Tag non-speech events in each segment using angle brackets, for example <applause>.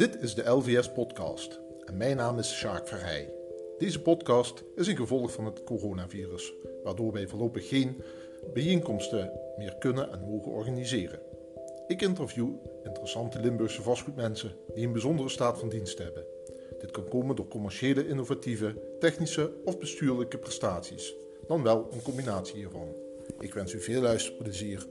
Dit is de LVS Podcast en mijn naam is Sjaak Verheij. Deze podcast is een gevolg van het coronavirus, waardoor wij voorlopig geen bijeenkomsten meer kunnen en mogen organiseren. Ik interview interessante Limburgse vastgoedmensen die een bijzondere staat van dienst hebben. Dit kan komen door commerciële, innovatieve, technische of bestuurlijke prestaties, dan wel een combinatie hiervan. Ik wens u veel luisterplezier.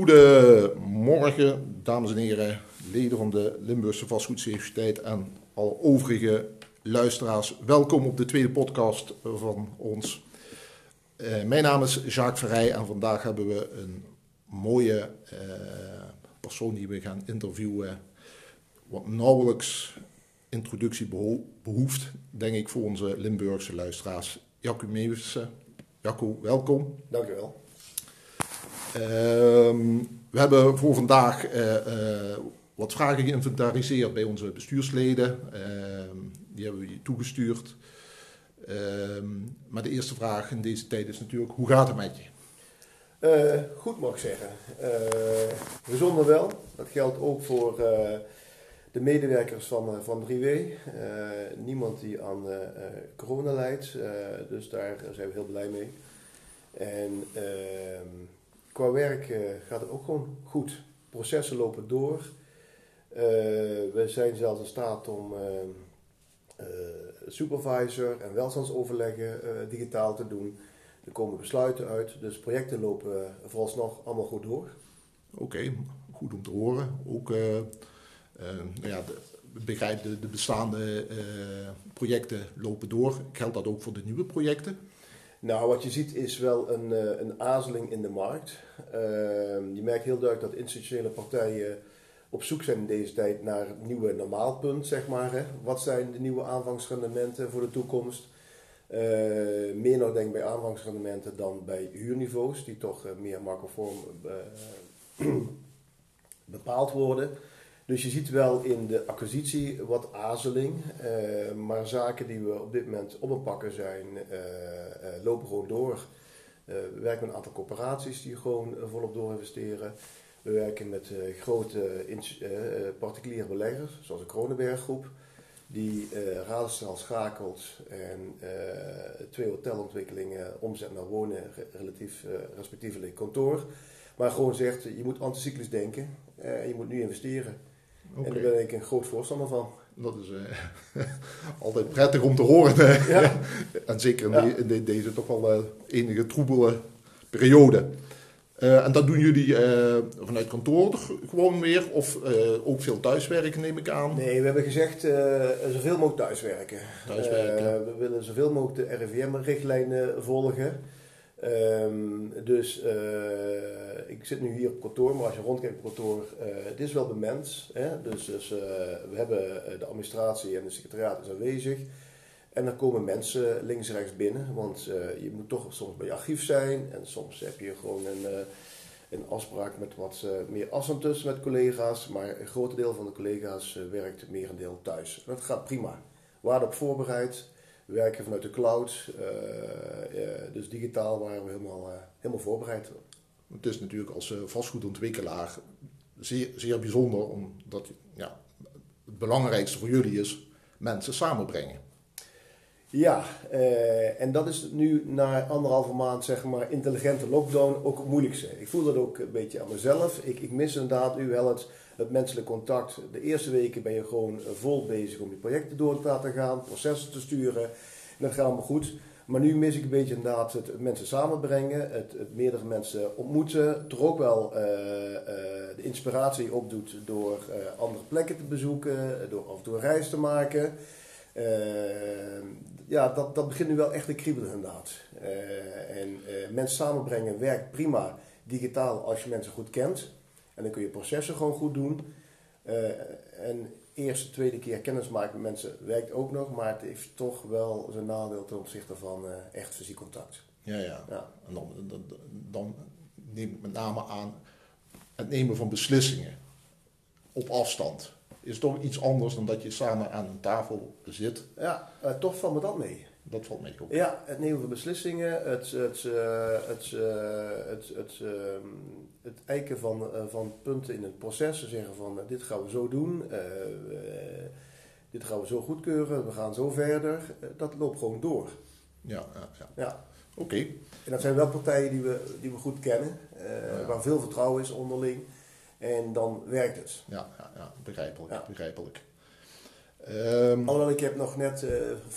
Goedemorgen, dames en heren, leden van de Limburgse Vastgoedsociëteit en alle overige luisteraars. Welkom op de tweede podcast van ons. Uh, mijn naam is Jacques Verrij en vandaag hebben we een mooie uh, persoon die we gaan interviewen. Wat nauwelijks introductie behoeft, denk ik, voor onze Limburgse luisteraars. Jacco Meeuwissen. Jacco, welkom. Dank u wel. Ehm, we hebben voor vandaag uh, uh, wat vragen geïnventariseerd bij onze bestuursleden. Ehm, die hebben we toegestuurd. Ehm, maar de eerste vraag in deze tijd is natuurlijk, hoe gaat het met je? Uh, goed mag ik zeggen. gezonder wel. Dat geldt ook voor de medewerkers van, van 3W. niemand die aan corona lijdt. dus daar zijn we heel blij mee. En qua werk uh, gaat het ook gewoon goed. Processen lopen door. Uh, we zijn zelfs in staat om uh, supervisor en welstandsoverleggen digitaal te doen. Er komen besluiten uit, dus projecten lopen vooralsnog allemaal goed door. Oké, goed om te horen. Ook, nou ja, de, begrijp de bestaande projecten lopen door. Geldt dat ook voor de nieuwe projecten? Nou, wat je ziet is wel een, uh, een azeling in de markt. Uh, je merkt heel duidelijk dat institutionele partijen op zoek zijn in deze tijd naar het nieuwe normaalpunt, zeg maar. Hè. Wat zijn de nieuwe aanvangsrendementen voor de toekomst? Uh, meer nou denk ik bij aanvangsrendementen dan bij huurniveaus, die toch meer macroform <clears throat> bepaald worden. Dus je ziet wel in de acquisitie wat azeling, uh, maar zaken die we op dit moment op een pakken zijn, uh, uh, lopen gewoon door. we werken met een aantal corporaties die gewoon volop door investeren. We werken met grote particuliere beleggers, zoals de Kronenberg Groep, die razendsnel schakelt en twee hotelontwikkelingen omzet naar wonen, relatief respectievelijk kantoor. Maar gewoon zegt, je moet anticyclisch denken en je moet nu investeren. Okay. En daar ben ik een groot voorstander van. Dat is uh, <laughs> altijd prettig om te horen. Ja. <laughs> en zeker in, ja. de, in deze toch wel uh, enige troebele periode. Uh, en dat doen jullie vanuit kantoor gewoon weer? Of ook veel thuiswerken neem ik aan? Nee, we hebben gezegd zoveel mogelijk thuiswerken. thuiswerken. we willen zoveel mogelijk de RIVM-richtlijnen volgen. Um, dus uh, ik zit nu hier op kantoor, maar als je rondkijkt op kantoor, uh, het is wel bemand. Hè? Dus, dus uh, we hebben de administratie en de secretariaat is aanwezig. En dan komen mensen links en rechts binnen, want je moet toch soms bij je archief zijn. En soms heb je gewoon een, een afspraak met wat meer tussen met collega's. Maar een groot deel van de collega's werkt meer een deel thuis. dat gaat prima. Waarde op voorbereid. We werken vanuit de cloud, uh, dus digitaal waren we helemaal, uh, helemaal voorbereid. Het is natuurlijk als vastgoedontwikkelaar zeer, zeer bijzonder, omdat ja, het belangrijkste voor jullie is mensen samenbrengen. Ja, uh, en dat is nu na anderhalve maand zeg maar intelligente lockdown ook het moeilijkste. Ik voel dat ook een beetje aan mezelf. Ik, ik mis inderdaad nu wel het, het menselijk contact. De eerste weken ben je gewoon vol bezig om je projecten door te laten gaan, processen te sturen. En dat gaat allemaal goed. Maar nu mis ik een beetje inderdaad het, mensen samenbrengen, het, het, meerdere mensen ontmoeten. Toch ook wel uh, uh, de inspiratie opdoet door andere plekken te bezoeken, door af en toe reis te maken. ja, dat, dat begint nu wel echt te kriebelen inderdaad. en mensen samenbrengen werkt prima digitaal als je mensen goed kent. En dan kun je processen gewoon goed doen. Uh, en eerste, tweede keer kennis maken met mensen werkt ook nog, maar het heeft toch wel zijn nadeel ten opzichte van uh, echt fysiek contact. Ja, ja. ja. En dan, dan, dan neem ik met name aan het nemen van beslissingen op afstand. Is toch iets anders dan dat je samen aan een tafel zit. Ja, uh, toch valt me dat mee. Dat valt mee op. Ja, het nemen van beslissingen, het, het, het, het, het, ehm, het eiken van, van punten in het proces. Zeggen van dit gaan we zo doen, dit gaan we zo goedkeuren, we gaan zo verder. dat loopt gewoon door. Ja, ja, ja. ja. Oké. En dat zijn wel partijen die we, die we goed kennen, waar veel vertrouwen is onderling. En dan werkt het. Ja, ja, ja begrijpelijk. begrijpelijk. Um, Alhoewel, ik heb nog net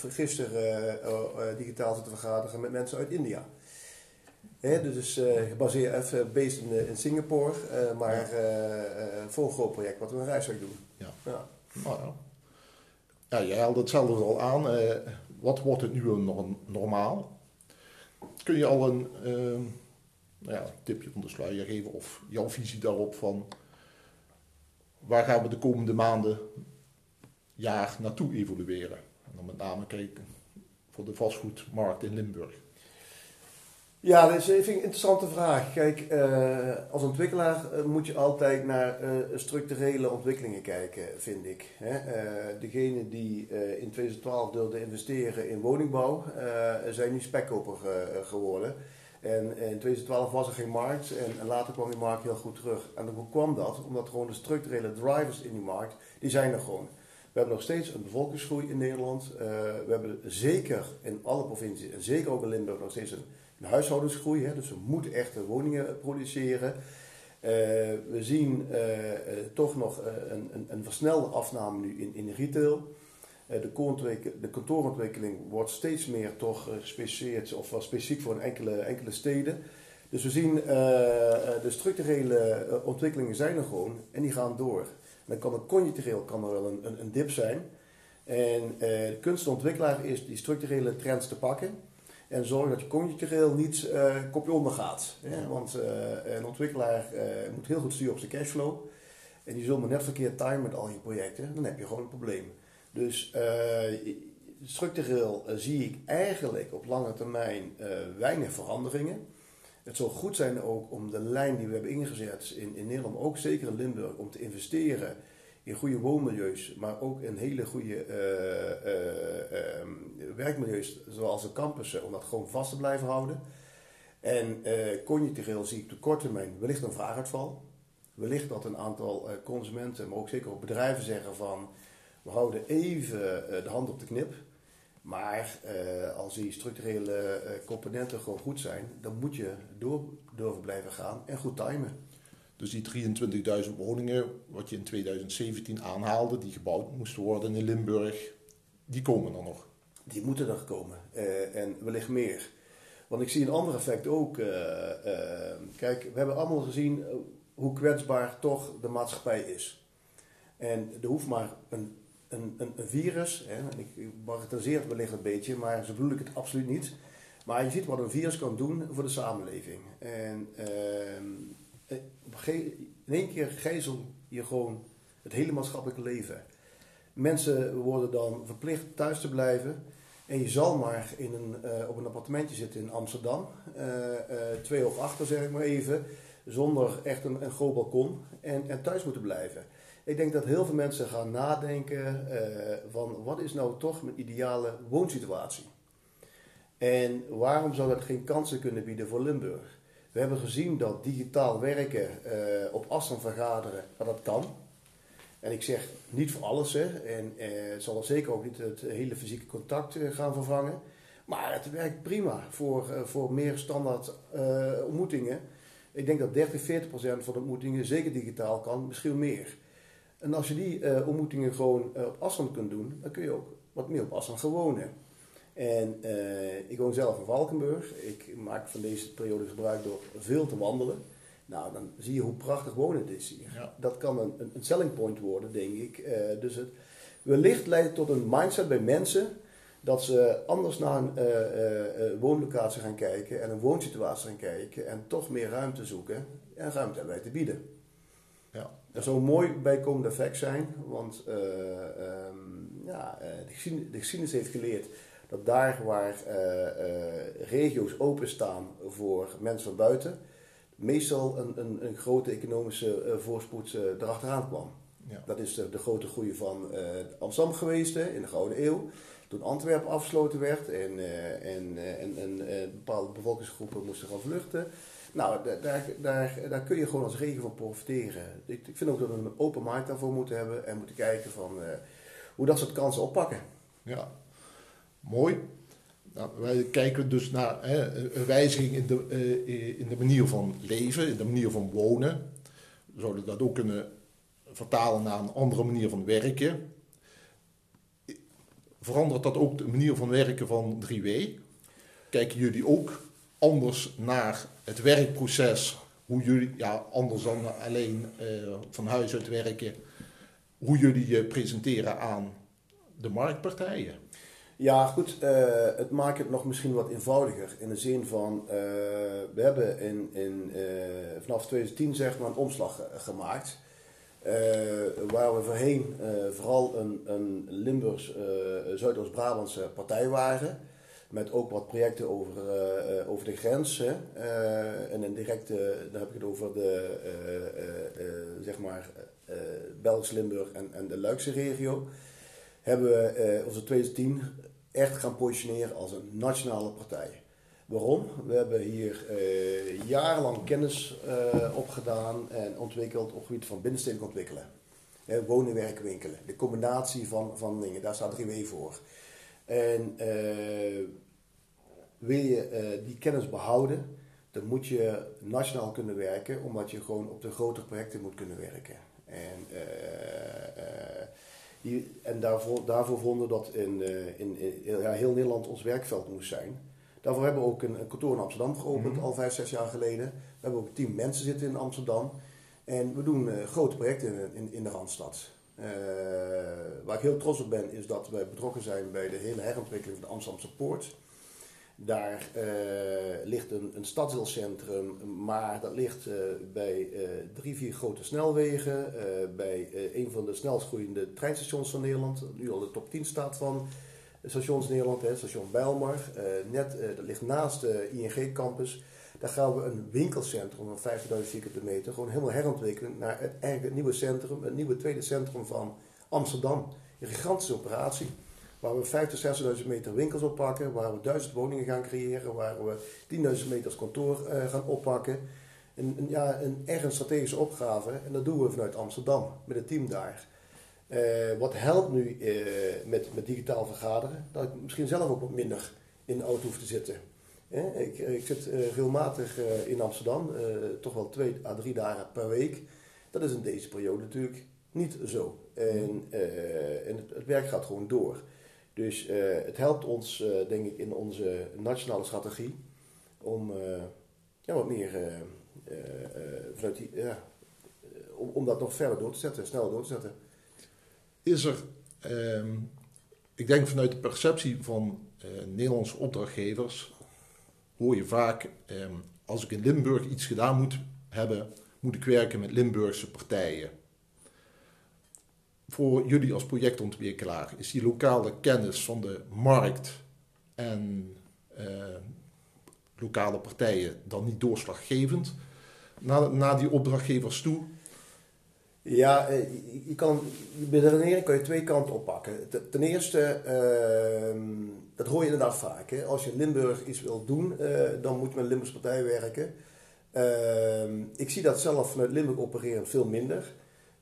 gisteren digitaal zitten vergaderen met mensen uit India. Hè, dus gebaseerd, even based in, in Singapore, maar voor een groot project wat we een reiswerk doen. Ja. Ja. Oh, ja. ja, jij haalde hetzelfde al aan. wat wordt het nu normaal? Kun je al een ehm, nou ja, tipje van de sluier geven of jouw visie daarop van waar gaan we de komende maanden, jaar naartoe evolueren? En dan met name kijken voor de vastgoedmarkt in Limburg. Ja, dat is een interessante vraag. Kijk, uh, als ontwikkelaar uh, moet je altijd naar uh, structurele ontwikkelingen kijken, vind ik. Hè? degene die in 2012 wilden investeren in woningbouw, zijn nu spekkoper geworden. En in 2012 was er geen markt en, later kwam die markt heel goed terug. En hoe kwam dat? Omdat gewoon de structurele drivers in die markt, die zijn er gewoon. We hebben nog steeds een bevolkingsgroei in Nederland. We hebben zeker in alle provincies, en zeker ook in Limburg, nog steeds een, een huishoudensgroei. Hè? Dus we moeten echt woningen produceren. Uh, we zien uh, toch nog een, een, een, versnelde afname nu in, in retail. Eh, de, de kantoorontwikkeling wordt steeds meer toch eh, gespecialiseerd of wel specifiek voor enkele, enkele steden. Dus we zien de structurele ontwikkelingen zijn er gewoon en die gaan door. dan kan er conjunctureel kan er wel een, een, een dip zijn. En de kunstontwikkelaar is die structurele trends te pakken. En zorgen dat je conjunctureel niet uh, kopje onder gaat. Ja. Want een ontwikkelaar moet heel goed sturen op zijn cashflow. En die zult maar net verkeerd timen met al je projecten. Dan heb je gewoon een probleem. Dus structureel zie ik eigenlijk op lange termijn weinig veranderingen. Het zou goed zijn ook om de lijn die we hebben ingezet in, in Nederland, ook zeker in Limburg, om te investeren in goede woonmilieus, maar ook in hele goede ehm, werkmilieus, zoals de campussen, om dat gewoon vast te blijven houden. En conjunctureel zie ik op korte termijn wellicht een vraaguitval. Wellicht dat een aantal consumenten, maar ook zeker ook bedrijven zeggen van we houden even eh, de hand op de knip. Maar als die structurele componenten gewoon goed zijn, dan moet je door durven blijven gaan en goed timen. Dus die 23.000 woningen, wat je in 2017 aanhaalde, die gebouwd moesten worden in Limburg, die komen er nog? Die moeten er komen. Uh, en wellicht meer. Want ik zie een ander effect ook. kijk, we hebben allemaal gezien hoe kwetsbaar toch de maatschappij is. En er hoeft maar een een, een, virus, hè, ik bagatelliseer het wellicht een beetje, maar zo bedoel ik het absoluut niet. Maar je ziet wat een virus kan doen voor de samenleving. En ehm, eh, in één keer gijzel je gewoon het hele maatschappelijke leven. Mensen worden dan verplicht thuis te blijven. En je zal maar in een, uh, op een appartementje zitten in Amsterdam. Uh, twee hoog achter, zeg ik maar even. Zonder echt een, een groot balkon. En, en thuis moeten blijven. Ik denk dat heel veel mensen gaan nadenken van wat is nou toch mijn ideale woonsituatie? En waarom zou dat geen kansen kunnen bieden voor Limburg? We hebben gezien dat digitaal werken, uh, op afstand vergaderen, dat dat kan. En ik zeg niet voor alles, hè. en uh, het zal zeker ook niet het hele fysieke contact gaan vervangen. Maar het werkt prima voor, voor meer standaard ontmoetingen. Ik denk dat 30, 40 procent van de ontmoetingen zeker digitaal kan, misschien meer. En als je die ontmoetingen gewoon op afstand kunt doen, dan kun je ook wat meer op afstand gaan wonen. En uh, ik woon zelf in Valkenburg. Ik maak van deze periode gebruik door veel te wandelen. Nou, dan zie je hoe prachtig wonen het is hier. Ja. Dat kan een, een, selling point worden, denk ik. dus het wellicht leidt tot een mindset bij mensen dat ze anders naar een woonlocatie gaan kijken en een woonsituatie gaan kijken en toch meer ruimte zoeken en ruimte wij te bieden. Ja. Dat zou een mooi bijkomend effect zijn, want um, ja, eh, de, geschiedenis, de, geschiedenis, heeft geleerd dat daar waar uh, regio's openstaan voor mensen van buiten, meestal een, een, een grote economische voorspoed erachteraan kwam. Ja. Dat is de, de, grote groei van Amsterdam geweest in de Gouden Eeuw. Toen Antwerpen afgesloten werd en, en, en, en bepaalde bevolkingsgroepen moesten gaan vluchten. Nou, daar, daar, daar kun je gewoon als regio van profiteren. Ik, ik vind ook dat we een open markt daarvoor moeten hebben en moeten kijken van hoe dat soort kansen oppakken. Ja, mooi. Nou, wij kijken dus naar hè, een wijziging in de, uh, in de manier van leven, in de manier van wonen. We zouden dat ook kunnen vertalen naar een andere manier van werken. Verandert dat ook de manier van werken van 3W? Kijken jullie ook anders naar het werkproces? Hoe jullie, ja, anders dan alleen uh, van huis uit werken, hoe jullie je presenteren aan de marktpartijen? Ja, goed. Uh, het maakt het nog misschien wat eenvoudiger. In de zin van, uh, we hebben in, in, uh, vanaf 2010 zeg maar een omslag gemaakt. waar we voorheen vooral een, een Limburgs, Zuidoost-Brabantse partij waren. Met ook wat projecten over, over de grens. Hè. en een directe, dan heb ik het over de, zeg maar, Belgisch-Limburg en, en de Luikse regio hebben we eh, onze 2010 echt gaan positioneren als een nationale partij. Waarom? We hebben hier uh, jarenlang kennis uh, opgedaan en ontwikkeld op het gebied van binnenstedelijk ontwikkelen. Wonen, werken, winkelen. De combinatie van, van dingen, daar staat 3W voor. En wil je die kennis behouden, dan moet je nationaal kunnen werken, omdat je gewoon op de grotere projecten moet kunnen werken. En die, en daarvoor, daarvoor vonden dat in, uh, in, ja, heel Nederland ons werkveld moest zijn. Daarvoor hebben we ook een, een kantoor in Amsterdam geopend, mhm. al vijf, zes jaar geleden. We hebben ook tien mensen zitten in Amsterdam. En we doen uh, grote projecten in, in, in de Randstad. Uh, waar ik heel trots op ben, is dat wij betrokken zijn bij de hele herontwikkeling van de Amsterdamse Poort. Daar uh, ligt een, een maar dat ligt uh, bij uh, drie, vier grote snelwegen. bij een van de snelst groeiende treinstations van Nederland. Nu al de top 10 staat van stations Nederland, hè, station Bijlmer. net, dat ligt naast de ING-campus. Daar gaan we een winkelcentrum van 50.000 vierkante meter gewoon helemaal herontwikkelen naar het, eigenlijk het nieuwe centrum, het nieuwe tweede centrum van Amsterdam. Een gigantische operatie. Waar we 50, 60.000 meter winkels oppakken, waar we 1000 woningen gaan creëren, waar we 10.000 meters kantoor uh, gaan oppakken. Een, een, ja, een echt een strategische opgave en dat doen we vanuit Amsterdam met het team daar. Uh, wat helpt nu uh, met, met digitaal vergaderen? Dat ik misschien zelf ook wat minder in de auto hoef te zitten. Ik, ik, zit regelmatig in Amsterdam, toch wel twee à drie dagen per week. Dat is in deze periode natuurlijk niet zo. En, en het, het werk gaat gewoon door. Dus uh, het helpt ons, uh, denk ik, in onze nationale strategie om uh, ja, wat meer om, om dat nog verder door te zetten, sneller door te zetten. Is er, um, ik denk vanuit de perceptie van Nederlandse opdrachtgevers, hoor je vaak, um, als ik in Limburg iets gedaan moet hebben, moet ik werken met Limburgse partijen voor jullie als projectontwikkelaar? Is die lokale kennis van de markt en uh, lokale partijen dan niet doorslaggevend naar, naar die opdrachtgevers toe? Ja, eh, je kan, bij de redenering kan je twee kanten oppakken. Ten eerste, uh, dat hoor je inderdaad vaak. Hè? Als je Limburg iets wil doen, uh, dan moet je met een Limburgse partij werken. Uh, ik zie dat zelf vanuit Limburg opereren veel minder.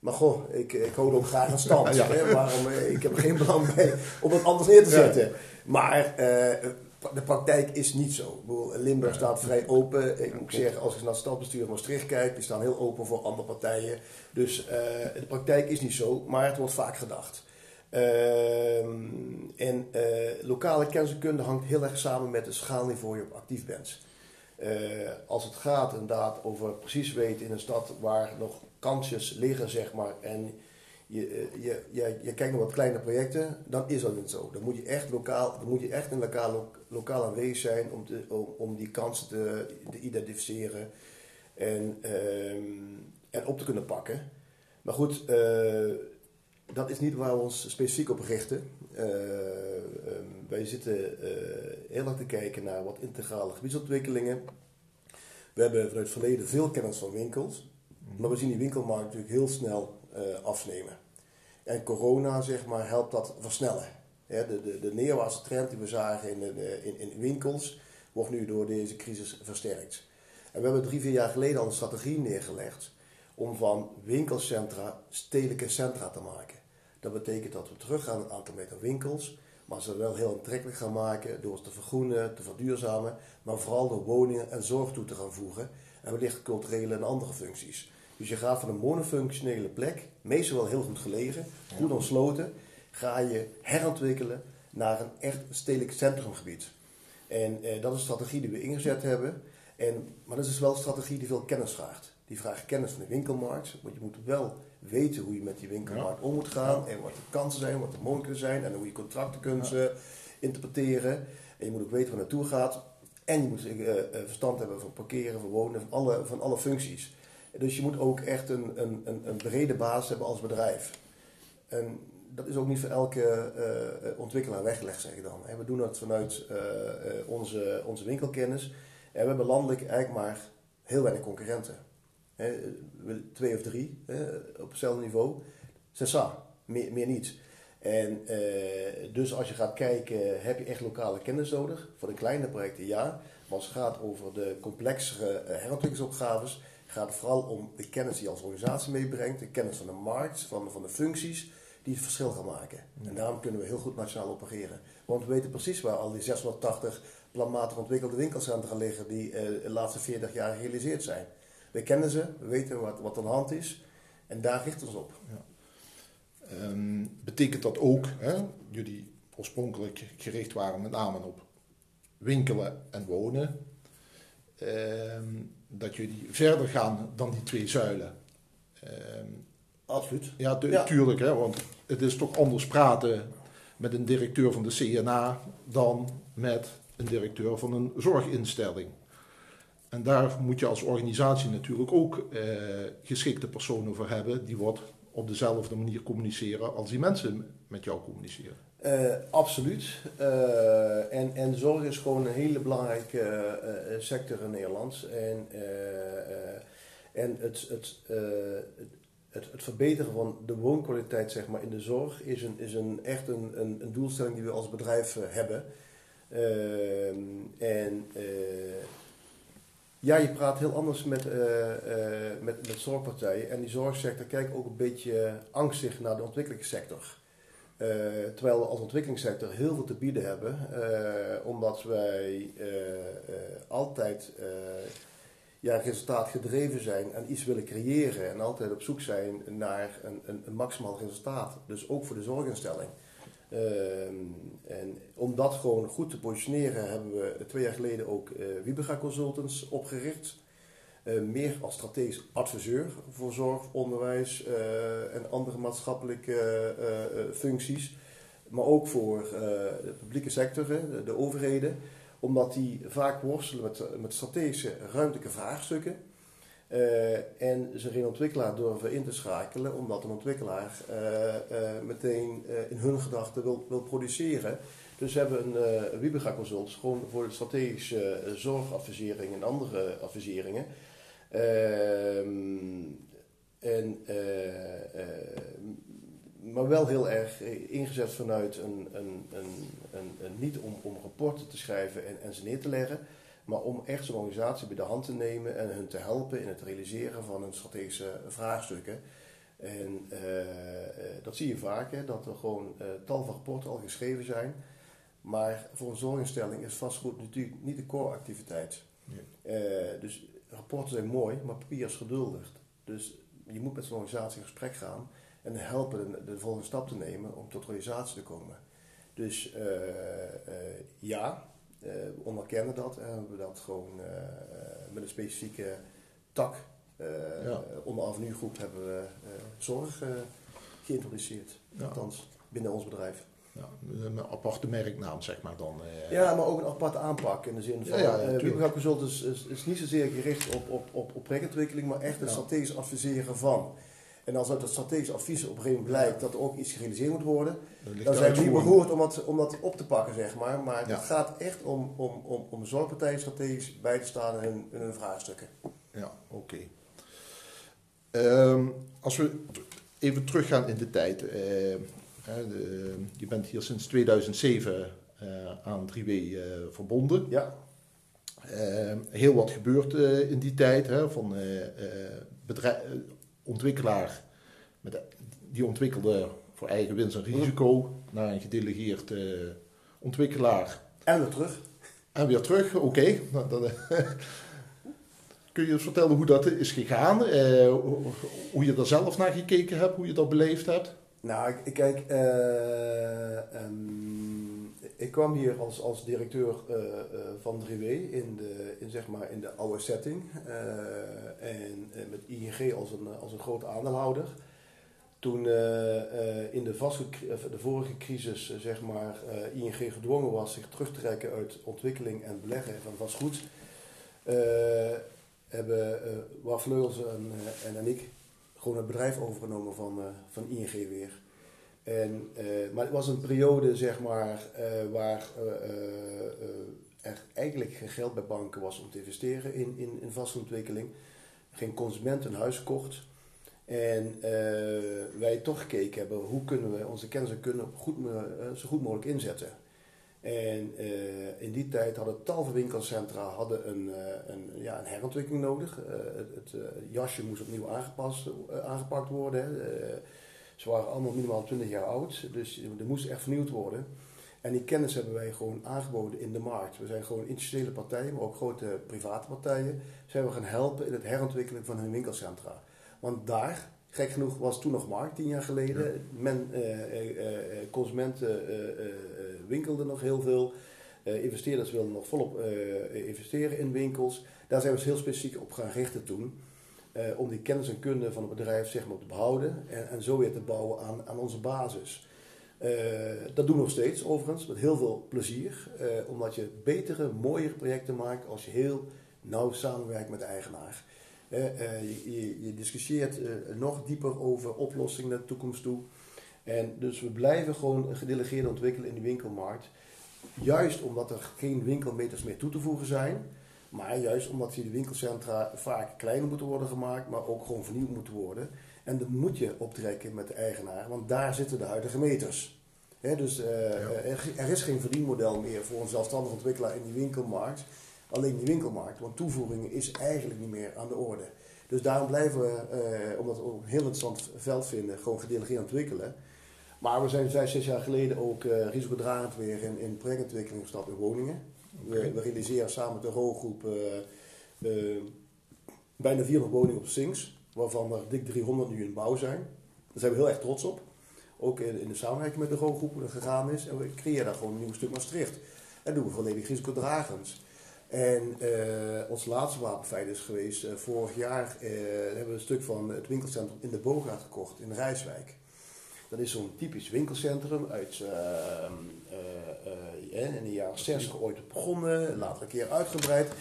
Maar goh, ik, ik hou hem graag aan <laughs> stand. ja. hè? Waarom, eh, ik heb er geen belang bij om het anders neer te zetten. Maar uh, de praktijk is niet zo. Limburg staat vrij open. Ik moet zeggen, als ik naar het stadsbestuur Maastricht kijk, die staan heel open voor andere partijen. Dus uh, de praktijk is niet zo, maar het wordt vaak gedacht. Ehm, en lokale kenniskunde hangt heel erg samen met het schaalniveau je op actief bent. als het gaat inderdaad over precies weten in een stad waar nog kansjes liggen, zeg maar, en je, eh, je, je, je kijkt naar wat kleine projecten, dan is dat niet zo. Dan moet je echt lokaal, dan moet je echt in lokaal, lokaal aanwezig zijn om, te, om, om die kansen te, te identificeren en, um, en op te kunnen pakken. Maar goed, uh, dat is niet waar we ons specifiek op richten. Uh, um, wij zitten heel erg te kijken naar wat integrale gebiedsontwikkelingen. We hebben vanuit het verleden veel kennis van winkels. Maar we zien die winkelmarkt natuurlijk heel snel afnemen. En corona zeg maar, helpt dat versnellen. de, de, de neerwaartse trend die we zagen in, in, in winkels wordt nu door deze crisis versterkt. En we hebben drie, vier jaar geleden al een strategie neergelegd om van winkelcentra stedelijke centra te maken. Dat betekent dat we terug gaan een aantal meter winkels, maar ze wel heel aantrekkelijk gaan maken door ze te vergroenen, te verduurzamen, maar vooral door woningen en zorg toe te gaan voegen en wellicht culturele en andere functies. Dus je gaat van een monofunctionele plek, meestal wel heel goed gelegen, goed ontsloten, ga je herontwikkelen naar een echt stedelijk centrumgebied. En eh, dat is een strategie die we ingezet hebben. En, maar dat is wel een strategie die veel kennis vraagt. Die vraagt kennis van de winkelmarkt. Want je moet wel weten hoe je met die winkelmarkt om moet gaan. En wat de kansen zijn, wat de mogelijkheden zijn. En hoe je contracten kunt ja. Eh, interpreteren. En je moet ook weten waar naartoe gaat. En je moet uh, verstand hebben van parkeren, van wonen, van alle, van alle functies. Dus je moet ook echt een, een, een, brede basis hebben als bedrijf. En dat is ook niet voor elke uh, ontwikkelaar weggelegd, zeg ik dan. En we doen dat vanuit uh, onze, onze winkelkennis. En we hebben landelijk eigenlijk maar heel weinig concurrenten. He, twee of drie op hetzelfde niveau. Sessa, meer, meer niet. En dus als je gaat kijken, heb je echt lokale kennis nodig? Voor de kleine projecten ja. Maar als het gaat over de complexere herontwikkelingsopgaves, gaat het vooral om de kennis die je als organisatie meebrengt, de kennis van de markt, van, van de functies die het verschil gaan maken. En daarom kunnen we heel goed nationaal opereren. Want we weten precies waar al die 680 planmatig ontwikkelde winkelcentra liggen die eh, de laatste 40 jaar gerealiseerd zijn. We kennen ze, we weten wat, wat aan de hand is en daar richten we ons op. Ja. Um, betekent dat ook, hè, jullie oorspronkelijk gericht waren met name op winkelen en wonen, dat jullie verder gaan dan die twee zuilen? Um, Absoluut. Ja, ja. tuurlijk, hè, want het is toch anders praten met een directeur van de CNA dan met een directeur van een zorginstelling. En daar moet je als organisatie natuurlijk ook eh, geschikte personen voor hebben die wat op dezelfde manier communiceren als die mensen met jou communiceren. Uh, absoluut. Uh, en, en zorg is gewoon een hele belangrijke uh, sector in Nederland. En, en het, het, het, het, verbeteren van de woonkwaliteit zeg maar, in de zorg is, een, is een, echt een, een, een doelstelling die we als bedrijf hebben. Uh, en ja, je praat heel anders met, met, met zorgpartijen. En die zorgsector kijkt ook een beetje angstig naar de ontwikkelingssector. Terwijl we als ontwikkelingssector heel veel te bieden hebben, omdat wij altijd ja, resultaat gedreven zijn en iets willen creëren en altijd op zoek zijn naar een, een, een maximaal resultaat. Dus ook voor de zorginstelling. Ehm, en om dat gewoon goed te positioneren hebben we twee jaar geleden ook Wibega Consultants opgericht. Uh, meer als strategisch adviseur voor zorg, onderwijs uh, en andere maatschappelijke functies. Maar ook voor de publieke sector, de, de overheden omdat die vaak worstelen met, met strategische ruimtelijke vraagstukken. Uh, en ze geen ontwikkelaar durven in te schakelen, omdat een ontwikkelaar uh, uh, meteen in hun gedachten wil, wil produceren. Dus we hebben een Wibega Consults gewoon voor strategische zorgadvisering en andere adviseringen. Ehm, en maar wel heel erg ingezet vanuit een, een, een, een niet om, om rapporten te schrijven en, en ze neer te leggen, maar om echt zo'n organisatie bij de hand te nemen en hun te helpen in het realiseren van hun strategische vraagstukken. En uh, dat zie je vaak, hè, dat er gewoon uh, tal van rapporten al geschreven zijn. Maar voor een zorginstelling is vastgoed natuurlijk niet de core activiteit. Uh, dus rapporten zijn mooi, maar papier is geduldig. Dus je moet met zo'n organisatie in gesprek gaan en helpen de, de, volgende stap te nemen om tot realisatie te komen. Dus uh, uh, ja, uh, we onderkennen dat en hebben we dat gewoon met een specifieke tak ja. onder Avenue Groep hebben we zorg geïntroduceerd. Ja. Althans, binnen ons bedrijf. Ja, een aparte merknaam, zeg maar dan. Ja, maar ook een aparte aanpak in de zin van. Ja, ja, uh, Consult is, is, is, niet zozeer gericht op, op, op, op projectontwikkeling, maar echt een strategisch adviseren van. En als uit het strategisch advies op een gegeven moment blijkt dat er ook iets gerealiseerd moet worden, dan zijn we niet beroerd om dat, om dat op te pakken, zeg maar. Maar het gaat echt om, om, om, om zorgpartijen strategisch bij te staan in hun, in hun vraagstukken. Ja, oké. Okay. Um, ehm, als we even teruggaan in de tijd. Je bent hier sinds 2007 aan 3W verbonden. Ja. heel wat gebeurt in die tijd. Hè, van bedrijf, ontwikkelaar, met, die ontwikkelde voor eigen winst en risico naar een gedelegeerd ontwikkelaar. En weer terug. En weer terug, oké. Nou, <laughs> kun je eens vertellen hoe dat is gegaan? Uh, hoe je er zelf naar gekeken hebt, hoe je dat beleefd hebt? Nou, ik, kijk, uh, ik kwam hier als, als directeur uh, van 3W in de, in, zeg maar, in de oude setting. en met ING als een, als een groot aandeelhouder. Toen in de, vastgoed, de vorige crisis zeg maar, ING gedwongen was zich terug te trekken uit ontwikkeling en beleggen van vastgoed, hebben uh, en, en ik gewoon het bedrijf overgenomen van, van ING weer. En, maar het was een periode zeg maar, waar er eigenlijk geen geld bij banken was om te investeren in, in, in vastgoedontwikkeling. Geen consument een huis kocht. En wij toch gekeken hebben hoe kunnen we onze kennis en kunnen goed, zo goed mogelijk inzetten. En uh, in die tijd hadden tal van winkelcentra hadden een, uh, een, ja, een herontwikkeling nodig. Uh, het, jasje moest opnieuw aangepast, aangepakt worden. ze waren allemaal minimaal 20 jaar oud, dus er moest echt vernieuwd worden. En die kennis hebben wij gewoon aangeboden in de markt. We zijn gewoon institutionele partijen, maar ook grote private partijen. Zijn we gaan helpen in het herontwikkelen van hun winkelcentra. Want daar Gek genoeg was toen nog markt, tien jaar geleden. Men, uh, consumenten winkelden nog heel veel. investeerders wilden nog volop investeren in winkels. Daar zijn we ons heel specifiek op gaan richten toen. om die kennis en kunde van het bedrijf zeg maar, te behouden en, en zo weer te bouwen aan, aan onze basis. dat doen we nog steeds overigens, met heel veel plezier. omdat je betere, mooiere projecten maakt als je heel nauw samenwerkt met de eigenaar. Eh, je, je, discussieert eh, nog dieper over oplossingen naar de toekomst toe. En dus we blijven gewoon gedelegeerd ontwikkelen in de winkelmarkt. Juist omdat er geen winkelmeters meer toe te voegen zijn. Maar juist omdat die winkelcentra vaak kleiner moeten worden gemaakt, maar ook gewoon vernieuwd moeten worden. En dat moet je optrekken met de eigenaar, want daar zitten de huidige meters. dus uh, er, is geen verdienmodel meer voor een zelfstandig ontwikkelaar in die winkelmarkt alleen die winkelmarkt. Want toevoeging is eigenlijk niet meer aan de orde. Dus daarom blijven we, eh, omdat we een heel interessant veld vinden, gewoon gedelegeerd ontwikkelen. Maar we zijn vijf, zes jaar geleden ook uh, risicodragend weer in, in projectontwikkeling gestapt in woningen. We, we, realiseren samen met de rooggroep uh, bijna 400 woningen op Sings, waarvan er dik 300 nu in bouw zijn. Daar zijn we heel erg trots op. Ook in, in de samenwerking met de rooggroep gegaan is. En we creëren daar gewoon een nieuw stuk Maastricht. En doen we volledig risicodragend. En uh, ons laatste wapenfeit is geweest, uh, vorig jaar uh, hebben we een stuk van het winkelcentrum in de Bogaard gekocht, in Rijswijk. Dat is zo'n typisch winkelcentrum uit in de jaren 60 ooit begonnen, later een keer uitgebreid. 60.000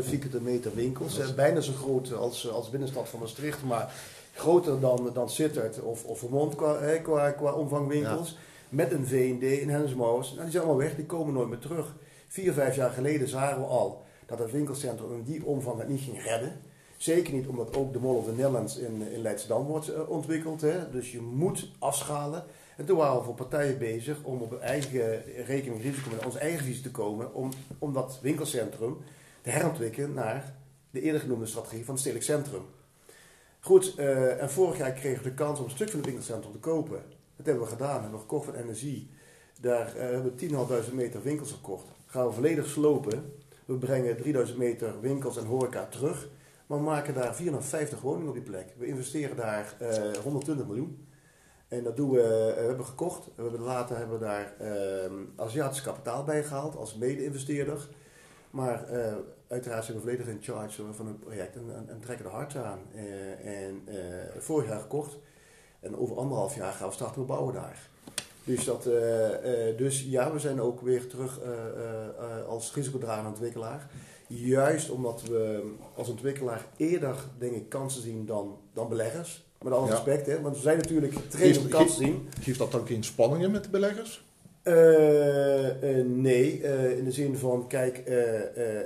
vierkante meter winkels, bijna zo groot als, als binnenstad van Maastricht, maar groter dan, dan Sittard of, of Vermont qua, qua, qua omvang winkels. Met een V&D in Hensmoos. Nou, die zijn allemaal weg, die komen nooit meer terug. Vier, vijf jaar geleden zagen we al dat het winkelcentrum in die omvang het niet ging redden. Zeker niet omdat ook de Mall of the Netherlands in, in Leidschendam wordt uh, ontwikkeld. Hè. Dus je moet afschalen. En toen waren we voor partijen bezig om op eigen rekening risico met onze eigen visie te komen. Om, om dat winkelcentrum te herontwikkelen naar de eerder genoemde strategie van het stedelijk centrum. Goed, uh, en vorig jaar kregen we de kans om een stuk van het winkelcentrum te kopen. Dat hebben we gedaan. Hebben we gekocht van energie. Daar uh, hebben we 10.500 meter winkels gekocht gaan we volledig slopen. We brengen 3000 meter winkels en horeca terug. Maar we maken daar 450 woningen op die plek. We investeren daar uh, eh, 120 miljoen. En dat doen we, uh, we hebben gekocht. We hebben later hebben we daar uh, Aziatisch kapitaal bij gehaald als mede-investeerder. Maar uiteraard zijn we volledig in charge van het project en, en, en trekken er hard aan. en vorig jaar gekocht. En over anderhalf jaar gaan we starten met bouwen daar. Dus, dat, eh, eh, dus ja, we zijn ook weer terug uh, als risicodragende ontwikkelaar. Juist omdat we als ontwikkelaar eerder, denk ik, kansen zien dan, dan beleggers. Met alle respect, hè? want we zijn natuurlijk trainers om kansen zien. Geeft dat dan geen spanningen met de beleggers? nee, in de zin van, kijk,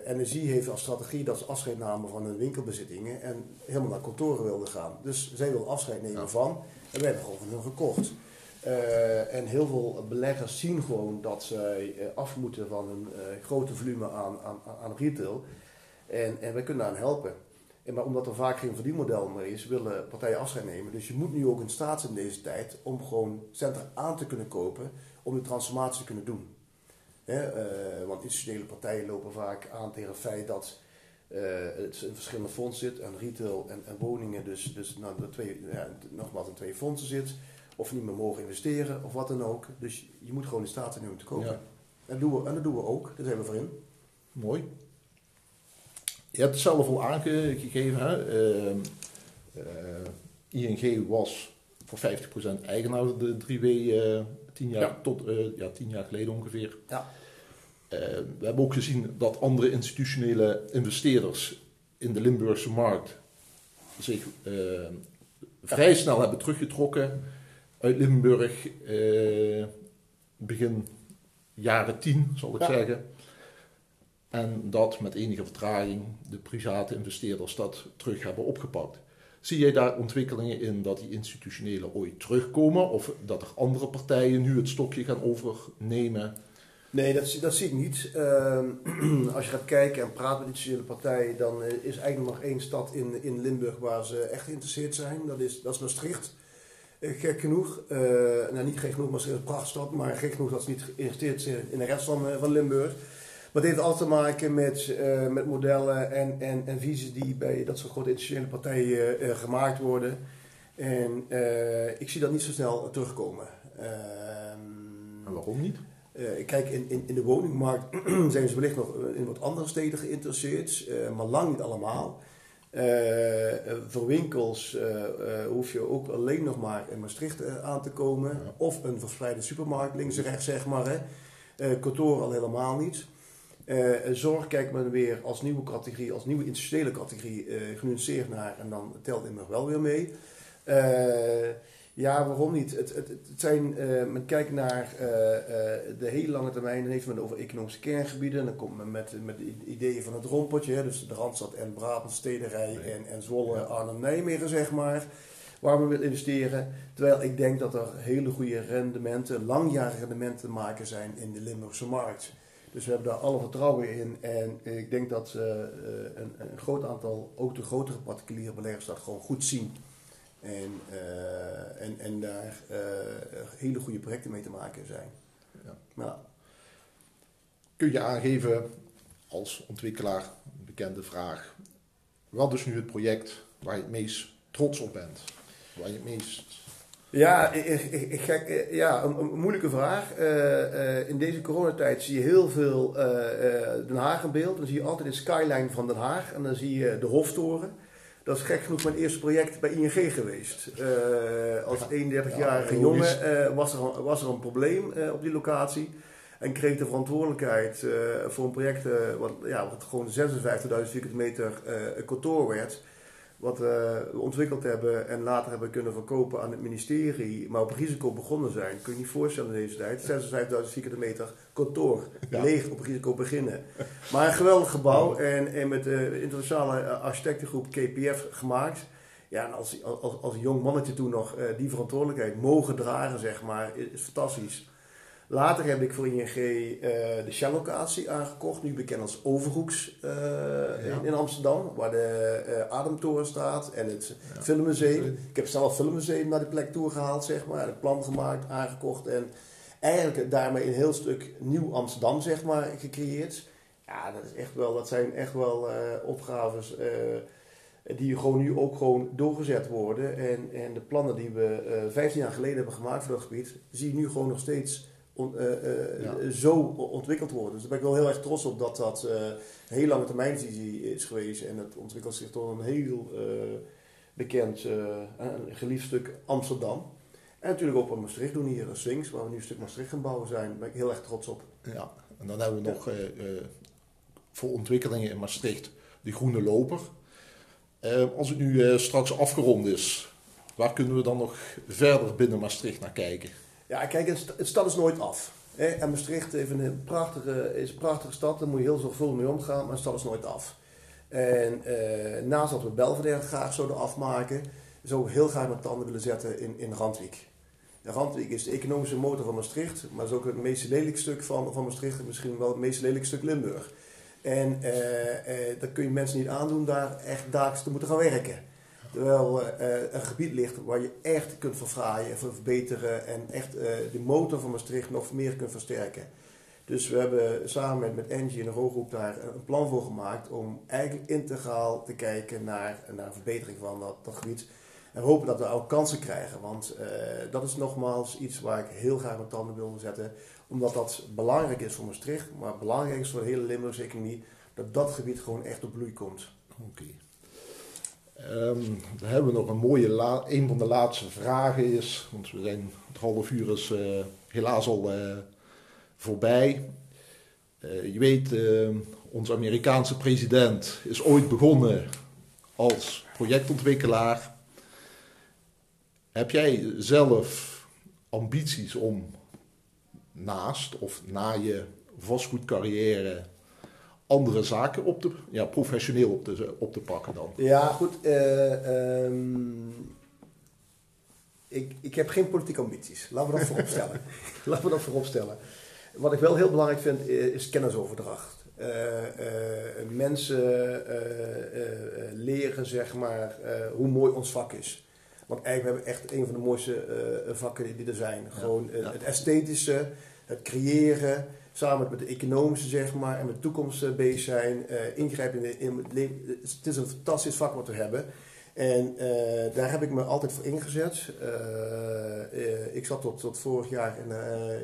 Energie heeft als strategie dat ze afscheid namen van hun winkelbezittingen en helemaal naar kantoren wilden gaan. Dus zij wil afscheid nemen van en wij hebben gewoon van hun gekocht. En heel veel beleggers zien gewoon dat zij af moeten van een grote volume aan, aan, aan retail. En, en wij kunnen aan helpen. En maar omdat er vaak geen verdienmodel meer is, willen partijen afscheid nemen. Dus je moet nu ook in staat zijn in deze tijd om gewoon centra aan te kunnen kopen om de transformatie te kunnen doen. uh, want institutionele partijen lopen vaak aan tegen het feit dat uh, het in verschillende fondsen zit, en retail en, en woningen, dus, dus nou, twee, nogmaals in twee fondsen zit, of niet meer mogen investeren of wat dan ook. Dus je moet gewoon in staat zijn om te kopen. En, dat doen we, en dat doen we ook, daar zijn we voor in. Mooi. Je hebt het zelf al aangegeven. Hè? Uh, uh, ING was voor 50% eigenaar de 3W uh, 10 jaar, tot, ja, 10 jaar geleden ongeveer. Ja. We hebben ook gezien dat andere institutionele investeerders in de Limburgse markt zich vrij snel hebben teruggetrokken uit Limburg begin jaren 10, zal ik ja. zeggen. En dat met enige vertraging de private investeerders dat terug hebben opgepakt. Zie jij daar ontwikkelingen in dat die institutionele ooit terugkomen of dat er andere partijen nu het stokje gaan overnemen? Nee, dat, dat zie ik niet. Uh, <clears throat> als je gaat kijken en praat met institutionele partijen, dan uh, is eigenlijk nog één stad in, in Limburg waar ze echt geïnteresseerd zijn. Dat is, dat is Maastricht. Uh, gek genoeg, uh, nou niet gek genoeg, maar het is een prachtstad, maar gek genoeg dat ze niet geïnteresseerd zijn in de rest van, van Limburg. Maar het heeft altijd te maken met, uh, met modellen en, en, en visies die bij dat soort grote institutionele partijen uh, gemaakt worden. En ik zie dat niet zo snel terugkomen. Ehm, en waarom niet? kijk, in, in, in de woningmarkt <clears throat> zijn ze wellicht nog in wat andere steden geïnteresseerd, maar lang niet allemaal. Voor winkels hoef je ook alleen nog maar in Maastricht aan te komen. Of een verspreide supermarkt links en rechts, zeg maar. Hè. kantoor al helemaal niet. Uh, zorg kijkt men weer als nieuwe categorie, als nieuwe institutionele categorie uh, genuanceerd naar en dan telt nog wel weer mee. Uh, ja, waarom niet? Het, het, het zijn, men kijkt naar de hele lange termijn, dan heeft men over economische kerngebieden. Dan komt men met, met ideeën van het rompeltje, hè, dus de Randstad en Brabant, Stederij en, en Zwolle, Arnhem, Nijmegen, zeg maar. Waar men wil investeren. Terwijl ik denk dat er hele goede rendementen, langjarige rendementen te maken zijn in de Limburgse markt. Dus we hebben daar alle vertrouwen in. En ik denk dat uh, een, een, groot aantal, ook de grotere particuliere beleggers, dat gewoon goed zien. En, uh, en, en daar uh, hele goede projecten mee te maken zijn. Ja. Nou. Kun je aangeven als ontwikkelaar, een bekende vraag, wat is nu het project waar je het meest trots op bent? Waar je het meest ja, ik, ik, ik, ja een, moeilijke vraag. Uh, uh, in deze coronatijd zie je heel veel Den Haag in beeld. Dan zie je altijd de skyline van Den Haag en dan zie je de Hoftoren. Dat is gek genoeg mijn eerste project bij ING geweest. als 31-jarige ja, jongen was, er, was er een probleem op die locatie. En kreeg de verantwoordelijkheid voor een project wat, ja, wat gewoon 56.000 vierkante meter kantoor werd wat we ontwikkeld hebben en later hebben kunnen verkopen aan het ministerie, maar op risico begonnen zijn. Kun je je niet voorstellen in deze tijd. 56.000 vierkante meter kantoor, leeg op risico beginnen. Maar een geweldig gebouw en, en met de internationale architectengroep KPF gemaakt. Ja, en als, als, als jong mannetje toen nog uh, die verantwoordelijkheid mogen dragen, zeg maar, is fantastisch. Later heb ik voor ING uh, de Shell-locatie aangekocht, nu bekend als Overhoeks uh, in, in, Amsterdam, waar de uh, Ademtoren staat en het ja. Filmmuseum. Ik heb zelf het Filmmuseum naar die plek toe gehaald, zeg maar, het plan gemaakt, aangekocht en eigenlijk daarmee een heel stuk nieuw Amsterdam, zeg maar, gecreëerd. Ja, dat, is echt wel, dat zijn echt wel opgaves die gewoon nu ook gewoon doorgezet worden. En, en de plannen die we 15 jaar geleden hebben gemaakt voor dat gebied, zie je nu gewoon nog steeds on, uh, ja. zo ontwikkeld worden. Dus daar ben ik wel heel erg trots op dat dat uh, een heel lange termijnvisie is geweest. En het ontwikkelt zich tot een heel bekend en geliefd stuk Amsterdam. En natuurlijk ook wat Maastricht doen hier, Swings, waar we nu een stuk Maastricht gaan bouwen zijn. Daar ben ik heel erg trots op. Ja, en dan hebben we nog voor ontwikkelingen in Maastricht de groene loper. als het nu straks afgerond is, waar kunnen we dan nog verder binnen Maastricht naar kijken? Ja, kijk, het, stad is nooit af. En Maastricht een prachtige, is een prachtige stad, daar moet je heel zorgvuldig mee omgaan, maar de stad is nooit af. En uh, naast dat we Belvedere graag zouden afmaken, zou ik heel graag mijn tanden willen zetten in, in Randwijk. De Randwijk is de economische motor van Maastricht, maar is ook het meest lelijk stuk van, van Maastricht en misschien wel het meest lelijk stuk Limburg. En uh, uh, dat kun je mensen niet aandoen daar echt dagelijks te moeten gaan werken. Terwijl uh, een gebied ligt waar je echt kunt verfraaien en verbeteren en echt de motor van Maastricht nog meer kunt versterken. Dus we hebben samen met, met Engie en de Hooggroep daar een plan voor gemaakt om eigenlijk integraal te kijken naar, naar verbetering van dat, dat gebied. En hopen dat we ook kansen krijgen. Want uh, dat is nogmaals iets waar ik heel graag mijn tanden wil zetten. Omdat dat belangrijk is voor Maastricht, maar belangrijk is voor de hele Limburgse economie. Dat dat gebied gewoon echt op bloei komt. Oké. Um, dan hebben we nog een mooie, een van de laatste vragen is, want we zijn, het half uur is uh, helaas al uh, voorbij. Uh, je weet, onze Amerikaanse president is ooit begonnen als projectontwikkelaar. Heb jij zelf ambities om naast of na je vastgoedcarrière andere zaken op te, ja, professioneel op te, op te pakken dan? Ja, goed. Uh, um, ik, ik heb geen politieke ambities. Laten we dat <laughs> voorop stellen. Laten we dat voorop stellen. Wat ik wel heel belangrijk vind is kennisoverdracht. Uh, uh, mensen leren zeg maar hoe mooi ons vak is. Want eigenlijk hebben we echt een van de mooiste vakken die er zijn. Gewoon ja. het esthetische, het creëren, samen met de economische zeg maar, en met de toekomst bezig zijn, uh, ingrijpen in, in, het leven. Het is een fantastisch vak wat we hebben. En uh, daar heb ik me altijd voor ingezet. Uh, ik zat tot, tot vorig jaar in,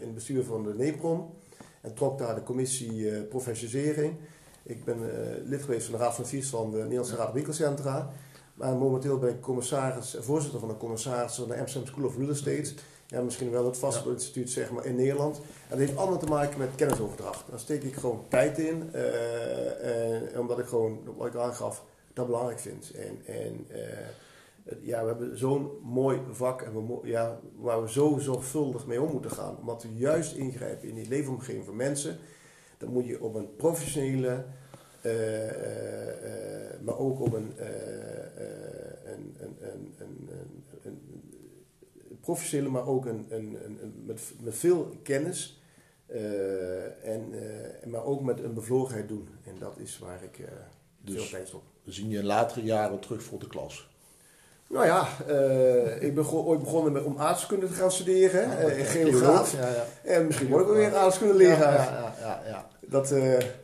in het bestuur van de NEPROM en trok daar de commissie professionalisering. Ik ben lid geweest van de Raad van Advies van de Nederlandse Raad Winkelcentra. Maar momenteel ben ik commissaris, voorzitter van de commissaris van de Amsterdam School of Real Estate ja, misschien wel het vastgoedinstituut zeg maar, in Nederland. En dat heeft allemaal te maken met kennisoverdracht. Daar steek ik gewoon tijd in, uh, omdat ik gewoon, wat ik aangaf, dat belangrijk vind. En, en uh, ja, we hebben zo'n mooi vak en we, ja, waar we zo zorgvuldig mee om moeten gaan. Omdat we juist ingrijpen in die leefomgeving van mensen. Dan moet je op een professionele, maar ook op een, een professionele, maar ook een, een, een, met, met veel kennis. Uh, en, uh, maar ook met een bevlogenheid doen. En dat is waar ik uh, dus veel tijd op. We zien je in latere jaren terug voor de klas. Nou ja, ik ben ooit begonnen met, om aardrijkskunde te gaan studeren, ja, uh, geograaf. Ja, ja. En misschien word ik wel weer aardrijkskunde leraar. Ja, ja, ja, Dat,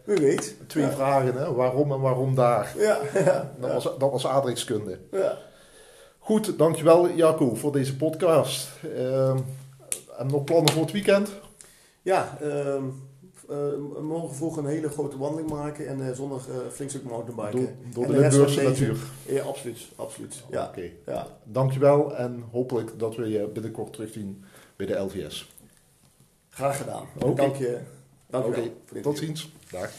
wie weet. Twee vragen, hè? waarom en waarom daar. Ja, Dat, was, dat was aardrijkskunde. Ja. Goed, dankjewel Jaco voor deze podcast. Uh, en nog plannen voor het weekend? Ja, uh, uh, morgen vroeg een hele grote wandeling maken en uh, zondag uh, flink stuk mountainbiken. Door, door de Limburgse natuur? Ja, absoluut. absoluut. Ja. Oké, okay. ja. dankjewel en hopelijk dat we je binnenkort terugzien bij de LVS. Graag gedaan. Okay. Dank je. Dank je okay. Tot ziens. Dag.